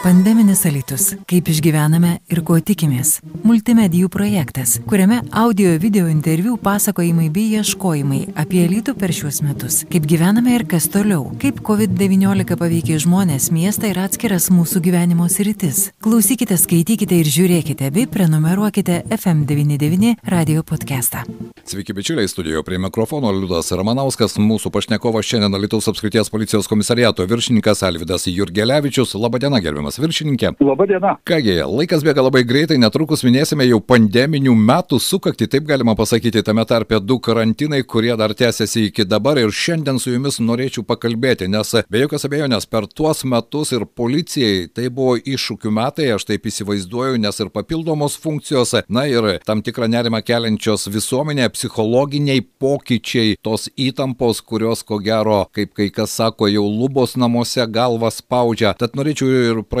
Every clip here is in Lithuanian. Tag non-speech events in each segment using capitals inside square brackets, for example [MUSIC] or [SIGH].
Pandeminis alitus. Kaip išgyvename ir ko tikimės. Multimedijų projektas, kuriame audio video interviu pasakojimai bei ieškojimai apie alitų per šiuos metus. Kaip gyvename ir kas toliau. Kaip COVID-19 paveikė žmonės, miestą ir atskiras mūsų gyvenimo sritis. Klausykite, skaitykite ir žiūrėkite bei prenumeruokite FM99 radio podcastą. Sveiki bičiuliai, studijoje prie mikrofono Liudas Ramanauskas, mūsų pašnekovas šiandien Lietuvos apskrities policijos komisariato viršininkas Alvidas Jurgelevičius. Labadiena, gerbiamas viršininkė. Labadiena. Kągi, laikas bėga labai greitai, netrukus minėsime jau pandeminių metų sukakti, taip galima pasakyti, tame tarpe du karantinai, kurie dar tęsiasi iki dabar ir šiandien su jumis norėčiau pakalbėti, nes be jokios abejonės per tuos metus ir policijai tai buvo iššūkių metai, aš taip įsivaizduoju, nes ir papildomos funkcijos, na ir tam tikrą nerimą keliančios visuomenė, psichologiniai pokyčiai, tos įtampos, kurios ko gero, kaip kai kas sako, jau lubos namuose galvą spaudžia. Tad norėčiau ir pradėti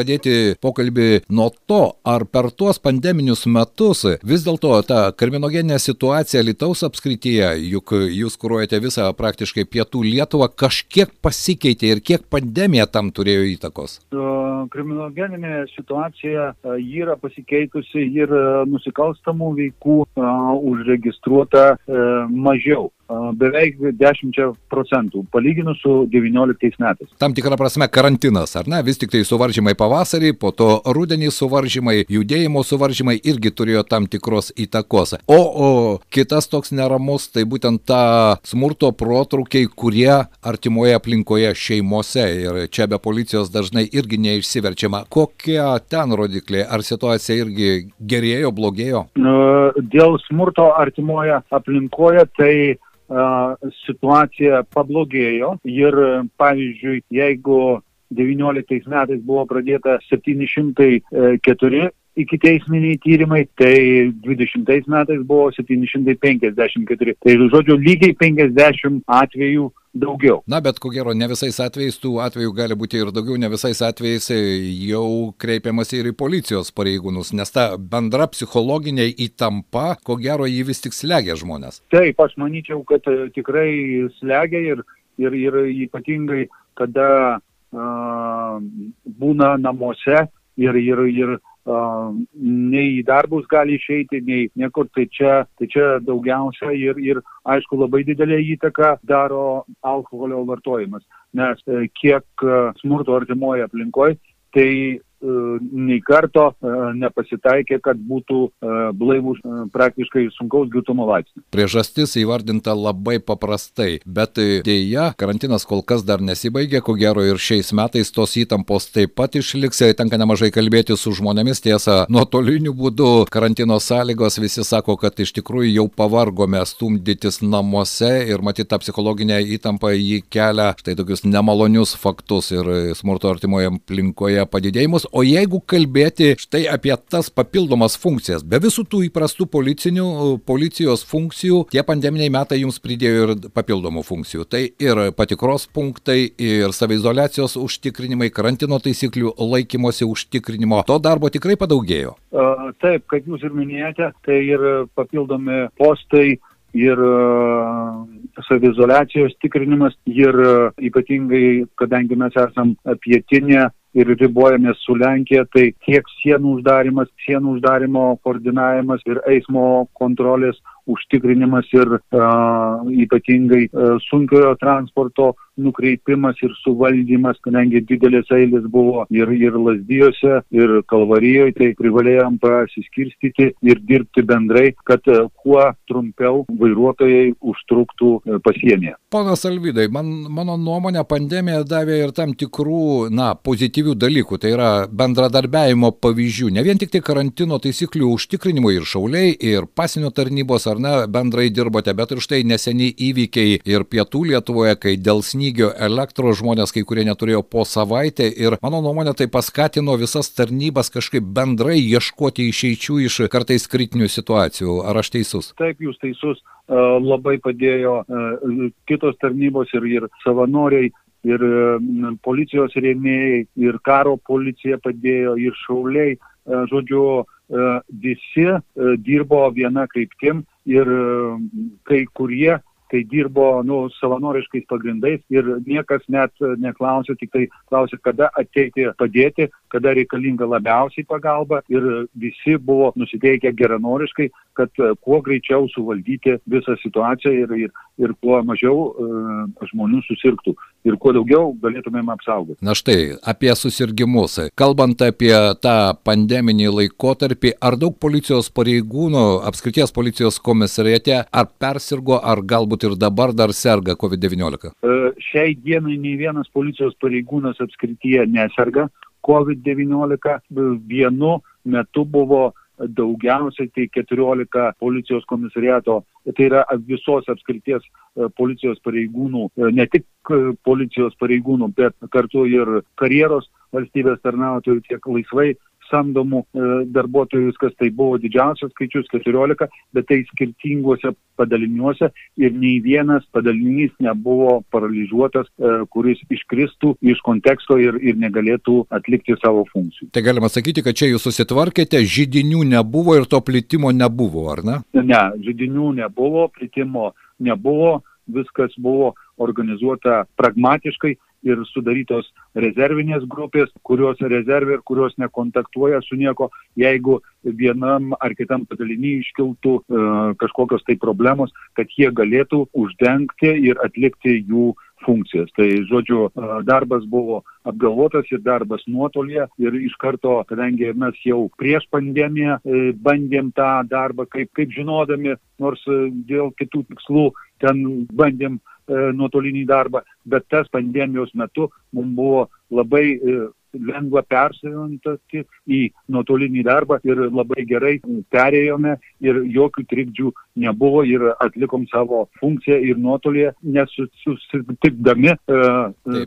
pokalbį nuo to, ar per tuos pandeminius metus vis dėlto ta kriminogeninė situacija Lietuvos apskrityje, juk jūs kūruojate visą praktiškai pietų Lietuvą, kažkiek pasikeitė ir kiek pandemija tam turėjo įtakos? Kriminogeninė situacija yra pasikeitusi ir nusikalstamų veikų užregistruota mažiau beveik 10 procentų, palyginus su 19 metais. Tam tikrą prasme karantinas, ar ne? Vis tik tai suvaržymai pavasarį, po to rudenį suvaržymai, judėjimo suvaržymai irgi turėjo tam tikros įtakos. O, o kitas toks neramus, tai būtent ta smurto protrukiai, kurie artimoje aplinkoje šeimose ir čia be policijos dažnai irgi neišsiverčiama. Kokie ten rodikliai? Ar situacija irgi gerėjo, blogėjo? Dėl smurto artimoje aplinkoje tai situacija pablogėjo ir, pavyzdžiui, jeigu 19 metais buvo pradėta 704 iki teisminiai tyrimai, tai 20 metais buvo 754. Tai žodžiu, lygiai 50 atvejų daugiau. Na, bet ko gero, ne visais atvejais tų atvejų gali būti ir daugiau, ne visais atvejais jau kreipiamas ir į policijos pareigūnus, nes ta bendra psichologinė įtampa, ko gero, jį vis tik slegia žmonės. Taip, aš manyčiau, kad tikrai slegia ir, ir, ir ypatingai, kada uh, būna namuose ir, ir, ir nei į darbus gali išeiti, nei niekur. Tai čia, tai čia daugiausia ir, ir aišku labai didelė įtaka daro alkoholio vartojimas. Nes kiek smurto artimoje aplinkoje, tai nei karto nepasitaikė, kad būtų blaivus praktiškai sunkaus girtumo laipsnis. Priežastis įvardinta labai paprastai, bet dėja, karantinas kol kas dar nesibaigė, ko gero ir šiais metais tos įtampos taip pat išliks, tenka nemažai kalbėti su žmonėmis, tiesa, nuotoliniu būdu karantino sąlygos visi sako, kad iš tikrųjų jau pavargome stumdytis namuose ir matyti tą psichologinę įtampą jį kelia. Štai tokius nemalonius faktus ir smurto artimoje aplinkoje padidėjimus, O jeigu kalbėti štai apie tas papildomas funkcijas, be visų tų įprastų policinių, policijos funkcijų, tie pandeminiai metai jums pridėjo ir papildomų funkcijų. Tai ir patikros punktai, ir savizolacijos užtikrinimai, karantino taisyklių laikymosi užtikrinimo. To darbo tikrai padaugėjo. Taip, kaip jūs ir minėjote, tai ir papildomi postai ir savizolacijos tikrinimas ir ypatingai, kadangi mes esam pietinė ir ribojamės su Lenkija, tai tiek sienų uždarimas, sienų uždarimo koordinavimas ir eismo kontrolės užtikrinimas ir a, ypatingai a, sunkiojo transporto nukreipimas ir suvaldymas, kadangi didelės eilės buvo ir, ir lasdyjose, ir kalvarijoje, tai privalėjom pasiskirstyti ir dirbti bendrai, kad a, kuo trumpiau vairuotojai užtruktų pasienyje. Ponas Alvidai, man, mano nuomonė, pandemija davė ir tam tikrų, na, pozityvių dalykų, tai yra bendradarbiavimo pavyzdžių, ne vien tik tai karantino taisyklių užtikrinimo ir šauliai, ir pasinio tarnybos ar ne, bendrai dirbote, bet ir štai neseniai įvykiai ir pietų Lietuvoje, kai dėl snygio elektros žmonės kai kurie neturėjo po savaitę ir mano nuomonė tai paskatino visas tarnybas kažkaip bendrai ieškoti išeičių iš kartais kritinių situacijų. Ar aš teisus? Taip, jūs teisus. Labai padėjo kitos tarnybos ir, ir savanoriai ir policijos rėmėjai, ir karo policija padėjo, ir šauliai. Žodžiu, visi dirbo viena kryptim ir kai kurie tai dirbo nu, savanoriškais pagrindais ir niekas net neklausė, tik tai klausė, kada ateiti padėti, kada reikalinga labiausiai pagalba. Ir visi buvo nusiteikę geranoriškai, kad kuo greičiau suvaldyti visą situaciją ir, ir, ir kuo mažiau uh, žmonių susirgtų ir kuo daugiau galėtumėm apsaugoti. Na štai, apie susirgymus. Kalbant apie tą pandeminį laikotarpį, ar daug policijos pareigūnų, apskrities policijos komisariate, ar persirgo, ar galbūt ir dabar dar serga COVID-19? Uh, šiai dienai nei vienas policijos pareigūnas apskrityje neserga. COVID-19 vienu metu buvo daugiausiai tai 14 policijos komisariato, tai yra visos apskrities policijos pareigūnų, ne tik policijos pareigūnų, bet kartu ir karjeros valstybės tarnautojų, tiek laisvai samdomų e, darbuotojų, viskas tai buvo didžiausias skaičius 14, bet tai skirtinguose padaliniuose ir nei vienas padalinys nebuvo paralyžiuotas, e, kuris iškristų iš konteksto ir, ir negalėtų atlikti savo funkcijų. Tai galima sakyti, kad čia jūs susitvarkėte, žydinių nebuvo ir to plitimo nebuvo, ar ne? Ne, žydinių nebuvo, plitimo nebuvo, viskas buvo organizuota pragmatiškai ir sudarytos rezervinės grupės, kurios rezervė ir kurios nekontaktuoja su nieko, jeigu vienam ar kitam padaliny iškiltų e, kažkokios tai problemos, kad jie galėtų uždengti ir atlikti jų funkcijas. Tai, žodžiu, e, darbas buvo apgalvotas ir darbas nuotolėje ir iš karto, kadangi mes jau prieš pandemiją e, bandėm tą darbą, kaip, kaip žinodami, nors e, dėl kitų tikslų ten bandėm nuotolinį darbą, bet tas pandemijos metu mums buvo labai lengva persiorientuoti į nuotolinį darbą ir labai gerai perėjome ir jokių trikdžių nebuvo ir atlikom savo funkciją ir nuotolėje nesusitikdami e,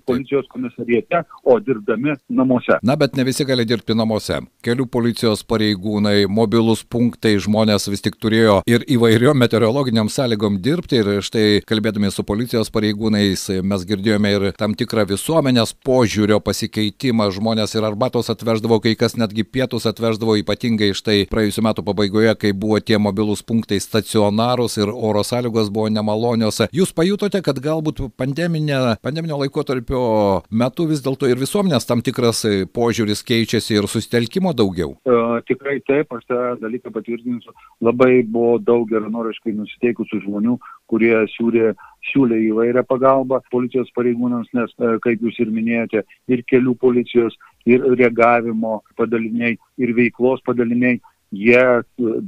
policijos komisariete, o dirbdami namuose. Na, bet ne visi gali dirbti namuose. Kelių policijos pareigūnai, mobilus punktai, žmonės vis tik turėjo ir įvairiom meteorologiniam sąlygom dirbti ir štai kalbėdami su policijos pareigūnais mes girdėjome ir tam tikrą visuomenės požiūrio pasikeitimą, žmonės ir arbatos atveždavo, kai kas netgi pietus atveždavo, ypatingai štai praėjusiu metu pabaigoje, kai buvo tie mobilus punktai stacionarūs ir oro sąlygos buvo nemalonios. Jūs pajutote, kad galbūt pandeminio laikotarpio metu vis dėlto ir visuomenės tam tikras požiūris keičiasi ir susitelkimo daugiau? Uh, tikrai taip, aš tą dalyką patvirtinsiu. Labai buvo daug geranoriškai nusiteikusių žmonių, kurie siūlė siūlė įvairią pagalbą policijos pareigūnams, nes, e, kaip jūs ir minėjote, ir kelių policijos, ir reagavimo padaliniai, ir veiklos padaliniai, jie e,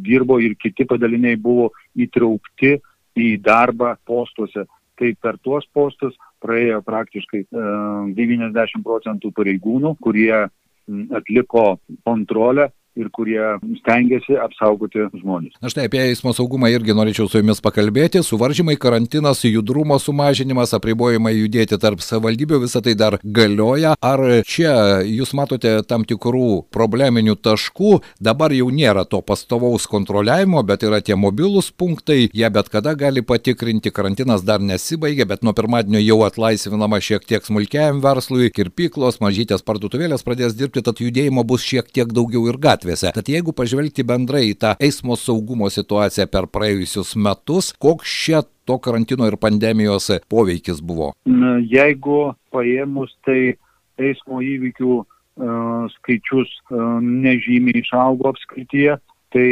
dirbo ir kiti padaliniai buvo įtraukti į darbą postuose. Tai per tuos postus praėjo praktiškai 90 e, procentų pareigūnų, kurie atliko kontrolę ir kurie stengiasi apsaugoti žmonės. Na štai apie eismo saugumą irgi norėčiau su jumis pakalbėti. Suvaržymai, karantinas, judrumo sumažinimas, apribojimai judėti tarp savivaldybių, visą tai dar galioja. Ar čia jūs matote tam tikrų probleminių taškų? Dabar jau nėra to pastovaus kontroliavimo, bet yra tie mobilūs punktai, jie bet kada gali patikrinti, karantinas dar nesibaigė, bet nuo pirmadienio jau atlaisvinama šiek tiek smulkiajam verslui, kirpyklos, mažytės parduotuvėlės pradės dirbti, tad judėjimo bus šiek tiek daugiau ir gatvė gatvėse. Tad jeigu pažvelgti bendrai į tą eismo saugumo situaciją per praėjusius metus, koks čia to karantino ir pandemijos poveikis buvo? Jeigu paėmus, tai eismo įvykių uh, skaičius uh, nežymiai išaugo apskrityje, tai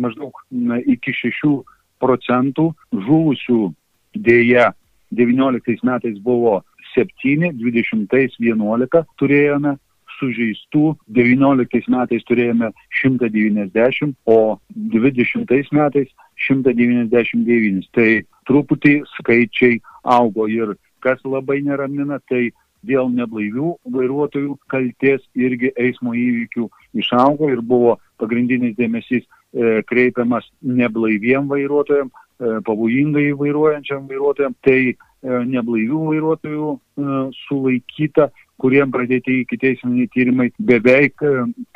maždaug na, iki 6 procentų žuvusių dėja 19 metais buvo 7, 20 11 turėjome sužeistų 19 metais turėjome 190, o 20 metais 199. Tai truputį skaičiai augo ir kas labai neramina, tai dėl neblaivių vairuotojų kalties irgi eismo įvykių išaugo ir buvo pagrindinis dėmesys e, kreipiamas neblaiviem vairuotojam, e, pavojingai vairuojančiam vairuotojam. Tai e, neblaivių vairuotojų e, sulaikyta kuriem pradėti ikiteisminiai tyrimai beveik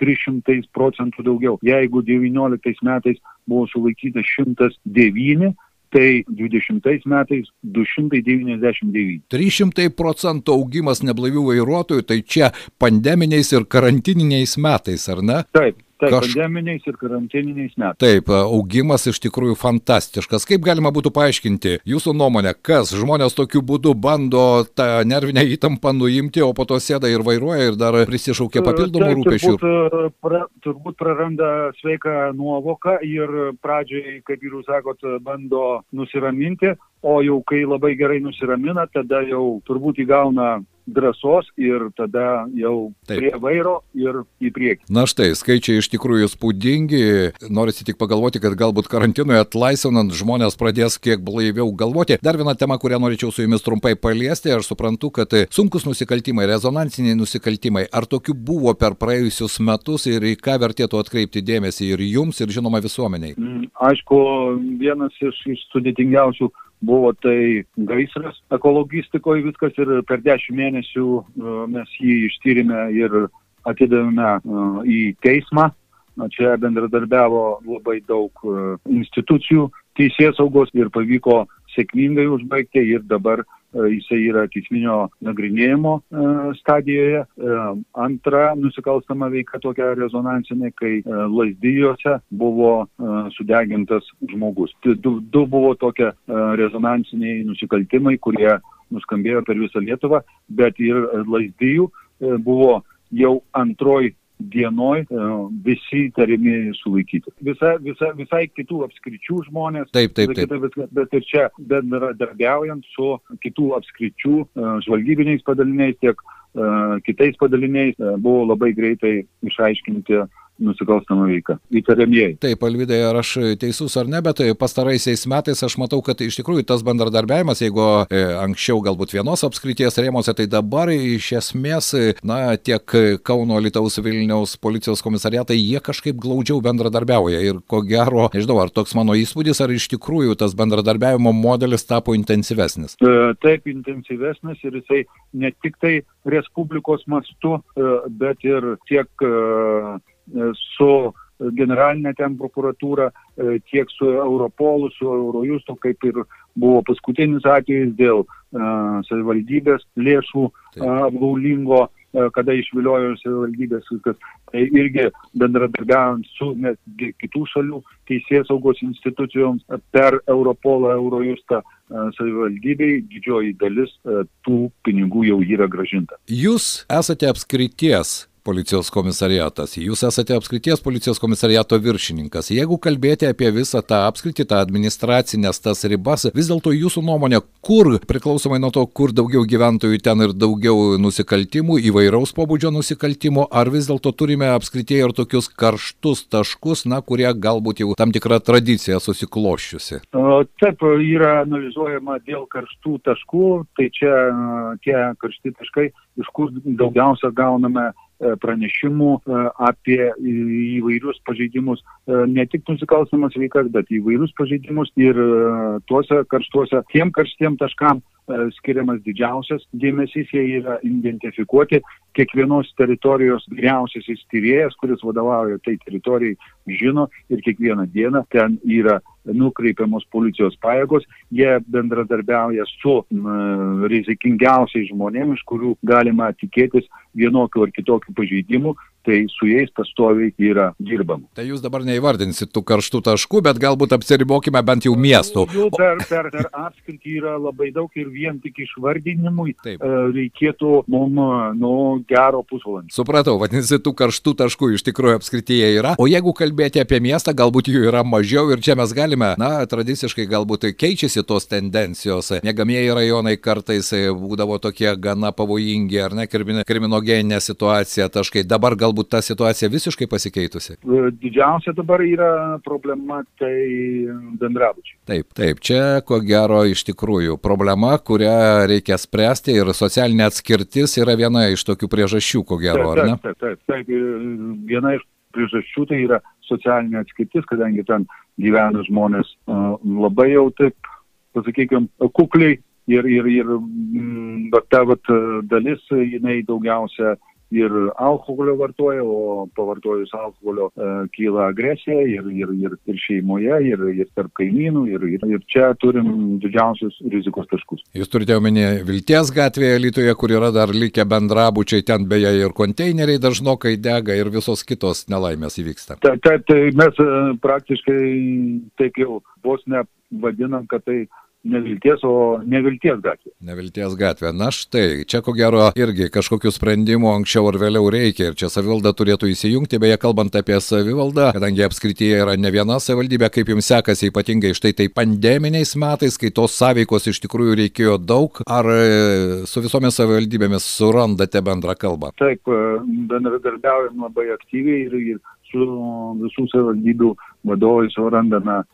300 e, procentų daugiau. Jeigu 19 metais buvo sulaikyta 109, tai 20 metais 299. 300 procentų augimas neblaivių vairuotojų, tai čia pandeminiais ir karantininiais metais, ar ne? Taip, Taip, Kaž... pandeminiais ir karantininiais metais. Taip, augimas iš tikrųjų fantastiškas. Kaip galima būtų paaiškinti jūsų nuomonę, kas žmonės tokiu būdu bando tą nervinę įtampą nuimti, o po to sėda ir vairuoja ir dar prisišaukia papildomų Taip, rūpešių? Turbūt, pra, turbūt praranda sveiką nuovoką ir pradžiai, kaip jūs sakot, bando nusiraminti, o jau kai labai gerai nusiramina, tada jau turbūt įgauna drąsos ir tada jau Taip. prie vairo ir į priekį. Na štai, skaičiai iš tikrųjų spūdingi. Norisi tik pagalvoti, kad galbūt karantinui atlaisvinant žmonės pradės kiek blaiviau galvoti. Dar viena tema, kurią norėčiau su jumis trumpai paliesti. Aš suprantu, kad sunkus nusikaltimai, rezonansiniai nusikaltimai, ar tokių buvo per praėjusius metus ir į ką vertėtų atkreipti dėmesį ir jums, ir žinoma visuomeniai? Mm, aišku, vienas iš, iš sudėtingiausių buvo tai gaisras ekologistikoje viskas ir per dešimt mėnesių e, mes jį ištyrėme ir atidavėme e, į teismą. Čia bendradarbiavo labai daug e, institucijų teisės saugos ir pavyko sėkmingai užbaigti ir dabar jisai yra teisminio nagrinėjimo e, stadijoje. E, antra nusikalstama veika tokia rezonansinė, kai lasdyjose buvo sudegintas žmogus. Du, du buvo tokie rezonansiniai nusikaltimai, kurie nuskambėjo per visą Lietuvą, bet ir lasdyjų buvo jau antroji dienoj e, visi įtariami sulaikyti. Visa, visa, visai kitų apskričių žmonės. Taip, taip, taip. Viskas, bet ir čia bendradarbiaujant su kitų apskričių e, žvalgybiniais padaliniais, tiek e, kitais padaliniais buvo labai greitai išaiškinti nusikalstamą veiką. Įtariamieji. Taip, Alvidai, ar aš teisus ar ne, bet pastaraisiais metais aš matau, kad iš tikrųjų tas bendradarbiavimas, jeigu e, anksčiau galbūt vienos apskrities rėmose, tai dabar iš esmės, na, tiek Kauno, Lietuvos, Vilniaus policijos komisariatai, jie kažkaip glaudžiau bendradarbiauja. Ir ko gero, nežinau, ar toks mano įspūdis, ar iš tikrųjų tas bendradarbiavimo modelis tapo intensyvesnis. E, taip, intensyvesnis ir jisai ne tik tai Respublikos mastu, e, bet ir tiek E, su generalinė ten prokuratūra, e, tiek su Europolu, su Eurojustu, kaip ir buvo paskutinis atvejis dėl uh, savivaldybės lėšų apgaulingo, kada išviliojo savivaldybės, kad tai irgi bendradarbiavant su net kitų šalių teisės saugos institucijoms per Europolą, Eurojustą savivaldybei didžioji dalis tų pinigų jau yra gražinta. Jūs esate apskrities policijos komisariatas. Jūs esate apskrities policijos komisariato viršininkas. Jeigu kalbėti apie visą tą apskritį, tą administracinės tas ribas, vis dėlto jūsų nuomonė, kur, priklausomai nuo to, kur daugiau gyventojų ten ir daugiau nusikaltimų, įvairaus pobūdžio nusikaltimų, ar vis dėlto turime apskritie ir tokius karštus taškus, na, kurie galbūt jau tam tikrą tradiciją susikloščiusi? Taip, yra analizuojama dėl karštų taškų, tai čia tie karšti taškai, iš kur daugiausia gauname pranešimų e, apie įvairius pažeidimus, e, ne tik nusikalstamas veikas, bet įvairius pažeidimus ir tuose karštuose, tiem karštiem taškam skiriamas didžiausias dėmesys, jie yra identifikuoti. Kiekvienos teritorijos vyriausiasis tyrėjas, kuris vadovauja tai teritorijai, žino ir kiekvieną dieną ten yra nukreipiamos policijos pajėgos, jie bendradarbiauja su m, rizikingiausiais žmonėmis, kurių galima tikėtis vienokių ar kitokių pažeidimų, tai su jais pastoviai yra dirbama. Tai jūs dabar neįvardinsit tų karštų taškų, bet galbūt apsiribokime bent jau miestų. Jų per, per, per apskritį yra labai daug ir vien tik išvardinimui Taip. E, reikėtų mums nu, gero pusvalandžio. Supratau, vadinasi, tų karštų taškų iš tikrųjų apskrityje yra. O jeigu kalbėti apie miestą, galbūt jų yra mažiau ir čia mes galime, na, tradiciškai galbūt keičiasi tos tendencijos. Negamieji rajonai kartais būdavo tokie gana pavojingi, ar ne, kriminogeninė situacija, taškai. Dabar galbūt galbūt ta situacija visiškai pasikeitusi? E, didžiausia dabar yra problema tai bendrabučiai. Taip, taip, čia ko gero iš tikrųjų problema, kurią reikia spręsti ir socialinė atskirtis yra viena iš tokių priežasčių, ko gero, taip, ar ne? Taip, taip, taip, taip, viena iš priežasčių tai yra socialinė atskirtis, kadangi ten gyvena žmonės labai jau taip, pasakykime, kukliai ir, ir, ir mm, ta vat, dalis, jinai daugiausia ir alkoholio vartoja, o pavartojus alkoholio e, kyla agresija ir, ir, ir, ir šeimoje, ir, ir tarp kaimynų, ir, ir, ir čia turim didžiausius rizikos taškus. Jūs turite omenyje Vilties gatvėje Lietuvoje, kur yra dar likę bendrabučiai, ten beje ir konteineriai dažnokai dega ir visos kitos nelaimės įvyksta. Taip, taip, tai mes e, praktiškai taip jau vos ne vadinam, kad tai Nevilties, o nevilties gatvė. Nevilties gatvė. Na štai, čia ko gero irgi kažkokių sprendimų anksčiau ar vėliau reikia ir čia savivalda turėtų įsijungti. Beje, kalbant apie savivaldą, kadangi apskrityje yra ne viena savivaldybė, kaip jums sekasi ypatingai štai tai pandeminiais metais, kai tos sąveikos iš tikrųjų reikėjo daug, ar e, su visomis savivaldybėmis surandate bendrą kalbą? Taip, e, bendradarbiaujam labai aktyviai ir, ir su visų savivaldybių vadovais surandame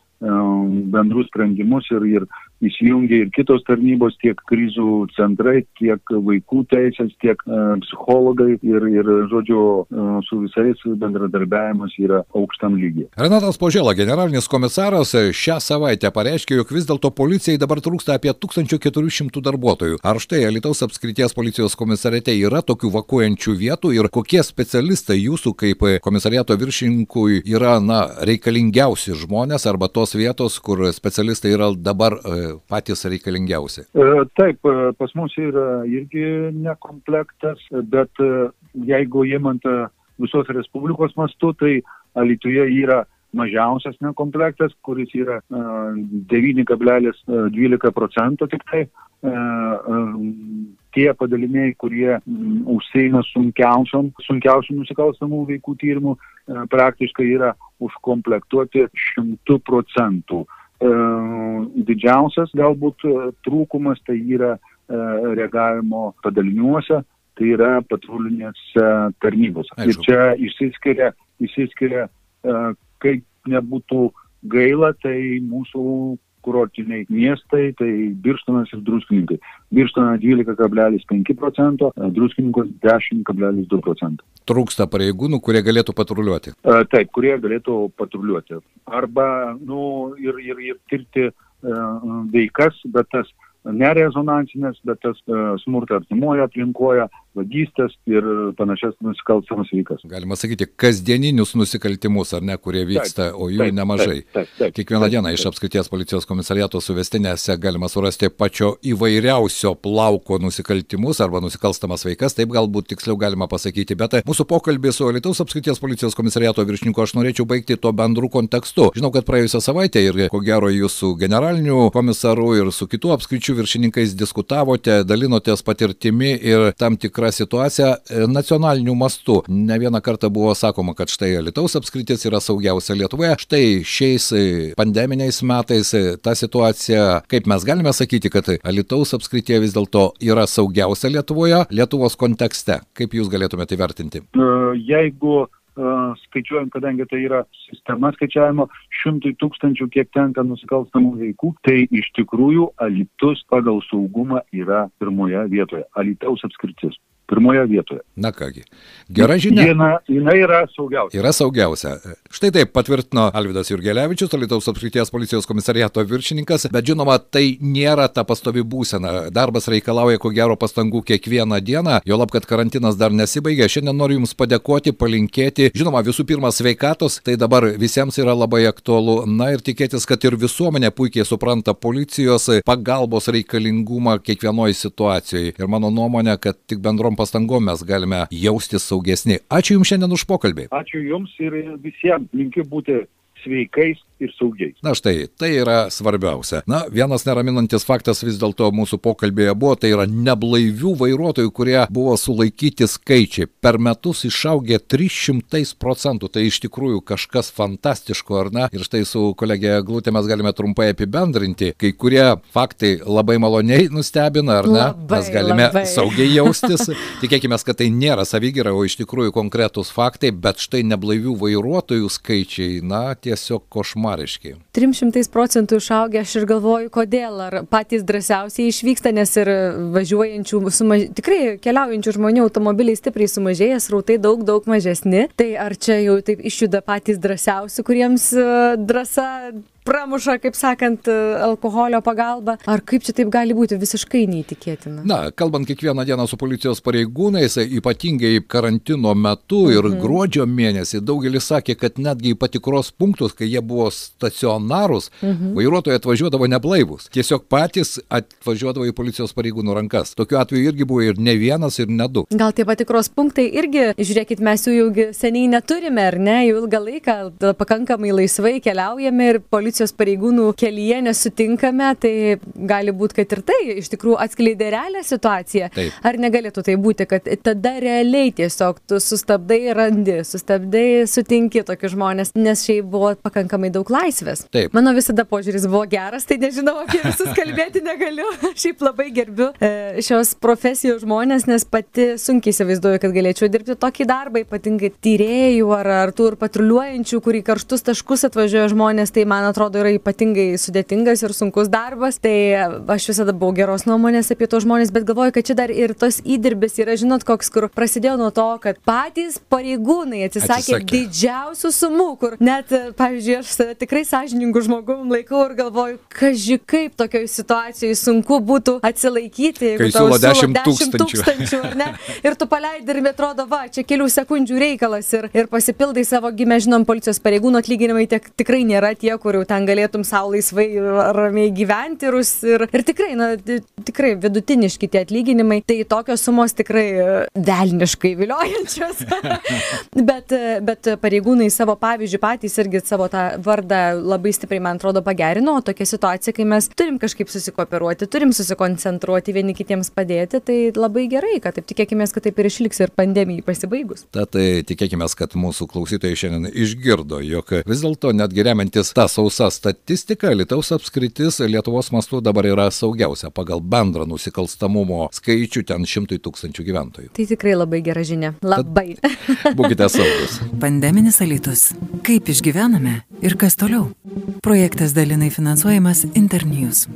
bendrus sprendimus ir, ir įsijungia ir kitos tarnybos, tiek krizų centrai, tiek vaikų teisės, tiek e, psichologai ir, ir, žodžiu, e, su visais bendradarbiavimas yra aukštam lygiai. Renatas Požėla, generalinis komisaras, šią savaitę pareiškė, jog vis dėlto policijai dabar trūksta apie 1400 darbuotojų. Ar štai Alitaus apskrities policijos komisarėte yra tokių vakuojančių vietų ir kokie specialistai jūsų kaip komisariato viršininkui yra, na, reikalingiausi žmonės arba tos vietos, kur specialistai yra dabar e, patys reikalingiausi? E, taip, e, pas mus yra irgi nekomplektas, bet e, jeigu įmant visos Respublikos mastu, tai Alituje yra mažiausias nekomplektas, kuris yra 9,12 procentų tik tai. Tie padaliniai, kurie užseina sunkiausiam, sunkiausių nusikalstamų veikų tyrimų, praktiškai yra užkomplektuoti šimtų procentų. E, didžiausias galbūt e, trūkumas tai yra e, reagavimo padaliniuose, tai yra patrulinėse tarnybose. Ir čia išsiskiria, išsiskiria, kaip nebūtų gaila, tai mūsų kurortiniai miestai, tai Birštonas ir Druskininkai. Birštona 12,5 procento, Druskininkos 10,2 procento. Trūksta pareigūnų, kurie galėtų patruliuoti. Taip, kurie galėtų patruliuoti. Arba, nu, ir, ir, ir tirti veikas, bet tas nerezonansinės, bet tas smurto artimoje aplinkoje, vagystės ir panašias nusikalstamas veikas. Galima sakyti, kasdieninius nusikaltimus, ar ne, kurie vyksta, taip, o jų taip, nemažai. Taip, taip, taip, Kiekvieną taip, dieną taip, iš apskrities policijos komisariato suvestinėse galima surasti pačio įvairiausio plauko nusikaltimus arba nusikalstamas veikas, taip galbūt tiksliau galima pasakyti, bet mūsų pokalbį su Lietuvos apskrities policijos komisariato viršininku aš norėčiau baigti to bendrų kontekstu. Žinau, kad praėjusią savaitę ir ko gero jūs su generaliniu komisaru ir su kitų apskričių viršininkais diskutavote, dalinotės patirtimi ir tam tikrą situaciją e, nacionaliniu mastu. Ne vieną kartą buvo sakoma, kad štai Lietuvos apskritis yra saugiausia Lietuvoje. Štai šiais e, pandeminiais metais e, ta situacija, kaip mes galime sakyti, kad Lietuvos apskritie vis dėlto yra saugiausia Lietuvoje, Lietuvos kontekste. Kaip jūs galėtumėte įvertinti? Jeigu skaičiuojam, kadangi tai yra sistema skaičiavimo šimtai tūkstančių, kiek tenka nusikalstamų veikų, tai iš tikrųjų Alitus pagal saugumą yra pirmoje vietoje. Alitaus apskritis pirmoje vietoje. Na kągi, gera žinia. Viena, jinai yra saugiausia. Yra saugiausia. Štai taip patvirtino Alvidas Jurgelevičius, Lietuvos apskrities policijos komisariato viršininkas, bet žinoma, tai nėra ta pastovi būsena. Darbas reikalauja ko gero pastangų kiekvieną dieną, jo lab, kad karantinas dar nesibaigė. Šiandien noriu Jums padėkoti, palinkėti, žinoma, visų pirma sveikatos, tai dabar visiems yra labai aktualu. Na ir tikėtis, kad ir visuomenė puikiai supranta policijos pagalbos reikalingumą kiekvienoje situacijoje. Ir mano nuomonė, kad tik bendrom bendrom pastangom mes galime jaustis saugesni. Ačiū Jums šiandien už pokalbį. Ačiū Jums ir visiems linkiu būti sveikais ir saugiais. Na štai, tai yra svarbiausia. Na, vienas neraminantis faktas vis dėlto mūsų pokalbėje buvo, tai yra neblaivių vairuotojų, kurie buvo sulaikyti skaičiai. Per metus išaugė 300 procentų. Tai iš tikrųjų kažkas fantastiško, ar ne? Ir štai su kolegė Glūtė mes galime trumpai apibendrinti. Kai kurie faktai labai maloniai nustebina, ar ne? Labai, mes galime labai. saugiai jaustis. Tikėkime, kad tai nėra savygyra, o iš tikrųjų konkretūs faktai, bet štai neblaivių vairuotojų skaičiai, na, tiesiog košmaras košmariški. 300 procentų išaugę, aš ir galvoju, kodėl, ar patys drąsiausiai išvyksta, nes ir važiuojančių, sumaž... tikrai keliaujančių žmonių automobiliai stipriai sumažėję, srautai daug, daug mažesni. Tai ar čia jau taip išjuda patys drąsiausi, kuriems e, drąsa pramuša, kaip sakant, alkoholio pagalba. Ar kaip čia taip gali būti visiškai neįtikėtina? Na, kalbant kiekvieną dieną su policijos pareigūnais, ypatingai karantino metu ir mhm. gruodžio mėnesį, daugelis sakė, kad netgi į patikros punktus, kai jie buvo stacionarūs, mhm. vairuotojai atvažiuodavo neblaivus. Tiesiog patys atvažiuodavo į policijos pareigūnų rankas. Tokiu atveju irgi buvo ir ne vienas, ir ne du. Gal tie patikros punktai irgi, žiūrėkit, mes jų jau seniai neturime, ar ne, jau ilgą laiką pakankamai laisvai keliaujame ir policijos pareigūnų kelyje nesutinkame, tai gali būti, kad ir tai iš tikrųjų atskleidė realią situaciją. Taip. Ar negalėtų tai būti, kad tada realiai tiesiog tu sustabdai randi, sustabdai sutinki tokius žmonės, nes šiaip buvo pakankamai daug laisvės. Taip. Mano visada požiūris buvo geras, tai nežinau, apie visus kalbėti negaliu. [LAUGHS] šiaip labai gerbiu e, šios profesijos žmonės, nes pati sunkiai įsivaizduoju, kad galėčiau dirbti tokį darbą, ypatingai tyrėjų ar, ar tų ir patruliuojančių, kurį karštus taškus atvažiuoja žmonės, tai man atrodo yra ypatingai sudėtingas ir sunkus darbas. Tai aš visada buvau geros nuomonės apie tos žmonės, bet galvoju, kad čia dar ir tos įdirbis yra, žinot, koks, kur prasidėjo nuo to, kad patys pareigūnai atsisakė, atsisakė. didžiausių sumų, kur net, pavyzdžiui, aš save tikrai sąžiningų žmogum laikau ir galvoju, kaži kaip tokioje situacijoje sunku būtų atsilaikyti, jeigu tau siūlo 10 tūkstančių. tūkstančių ne? Ir tu paleidai ir atrodo, va, čia kelių sekundžių reikalas ir, ir pasipildai savo gimę, žinom, policijos pareigūnų atlyginimai tiek, tikrai nėra tie, kur jau ten galėtum savo laisvai ramiai gyventi ir, ir, ir tikrai, na, tikrai vidutiniški tie atlyginimai, tai tokios sumos tikrai velniškai viliojančios. [LAUGHS] bet, bet pareigūnai savo pavyzdžių patys irgi savo tą vardą labai stipriai, man atrodo, pagerino, o tokia situacija, kai mes turim kažkaip susikooperuoti, turim susikoncentruoti vieni kitiems padėti, tai labai gerai, kad taip tikėkime, kad taip ir išliks ir pandemijai pasibaigus. Tad tai tikėkime, kad mūsų klausytojai šiandien išgirdo, jog vis dėlto netgi remiantis tą sausą statistiką, Lietuvos apskritis Lietuvos mastu dabar yra saugiausia pagal bendrą nusikalstamumo skaičių ten šimtui tūkstančių gyventojų. Tai tikrai labai gera žinia. Labai. Tad [LAUGHS] būkite saugus. Pandeminis alitus. Kaip išgyvename ir kas toliau? Projektas dalinai finansuojamas Internews.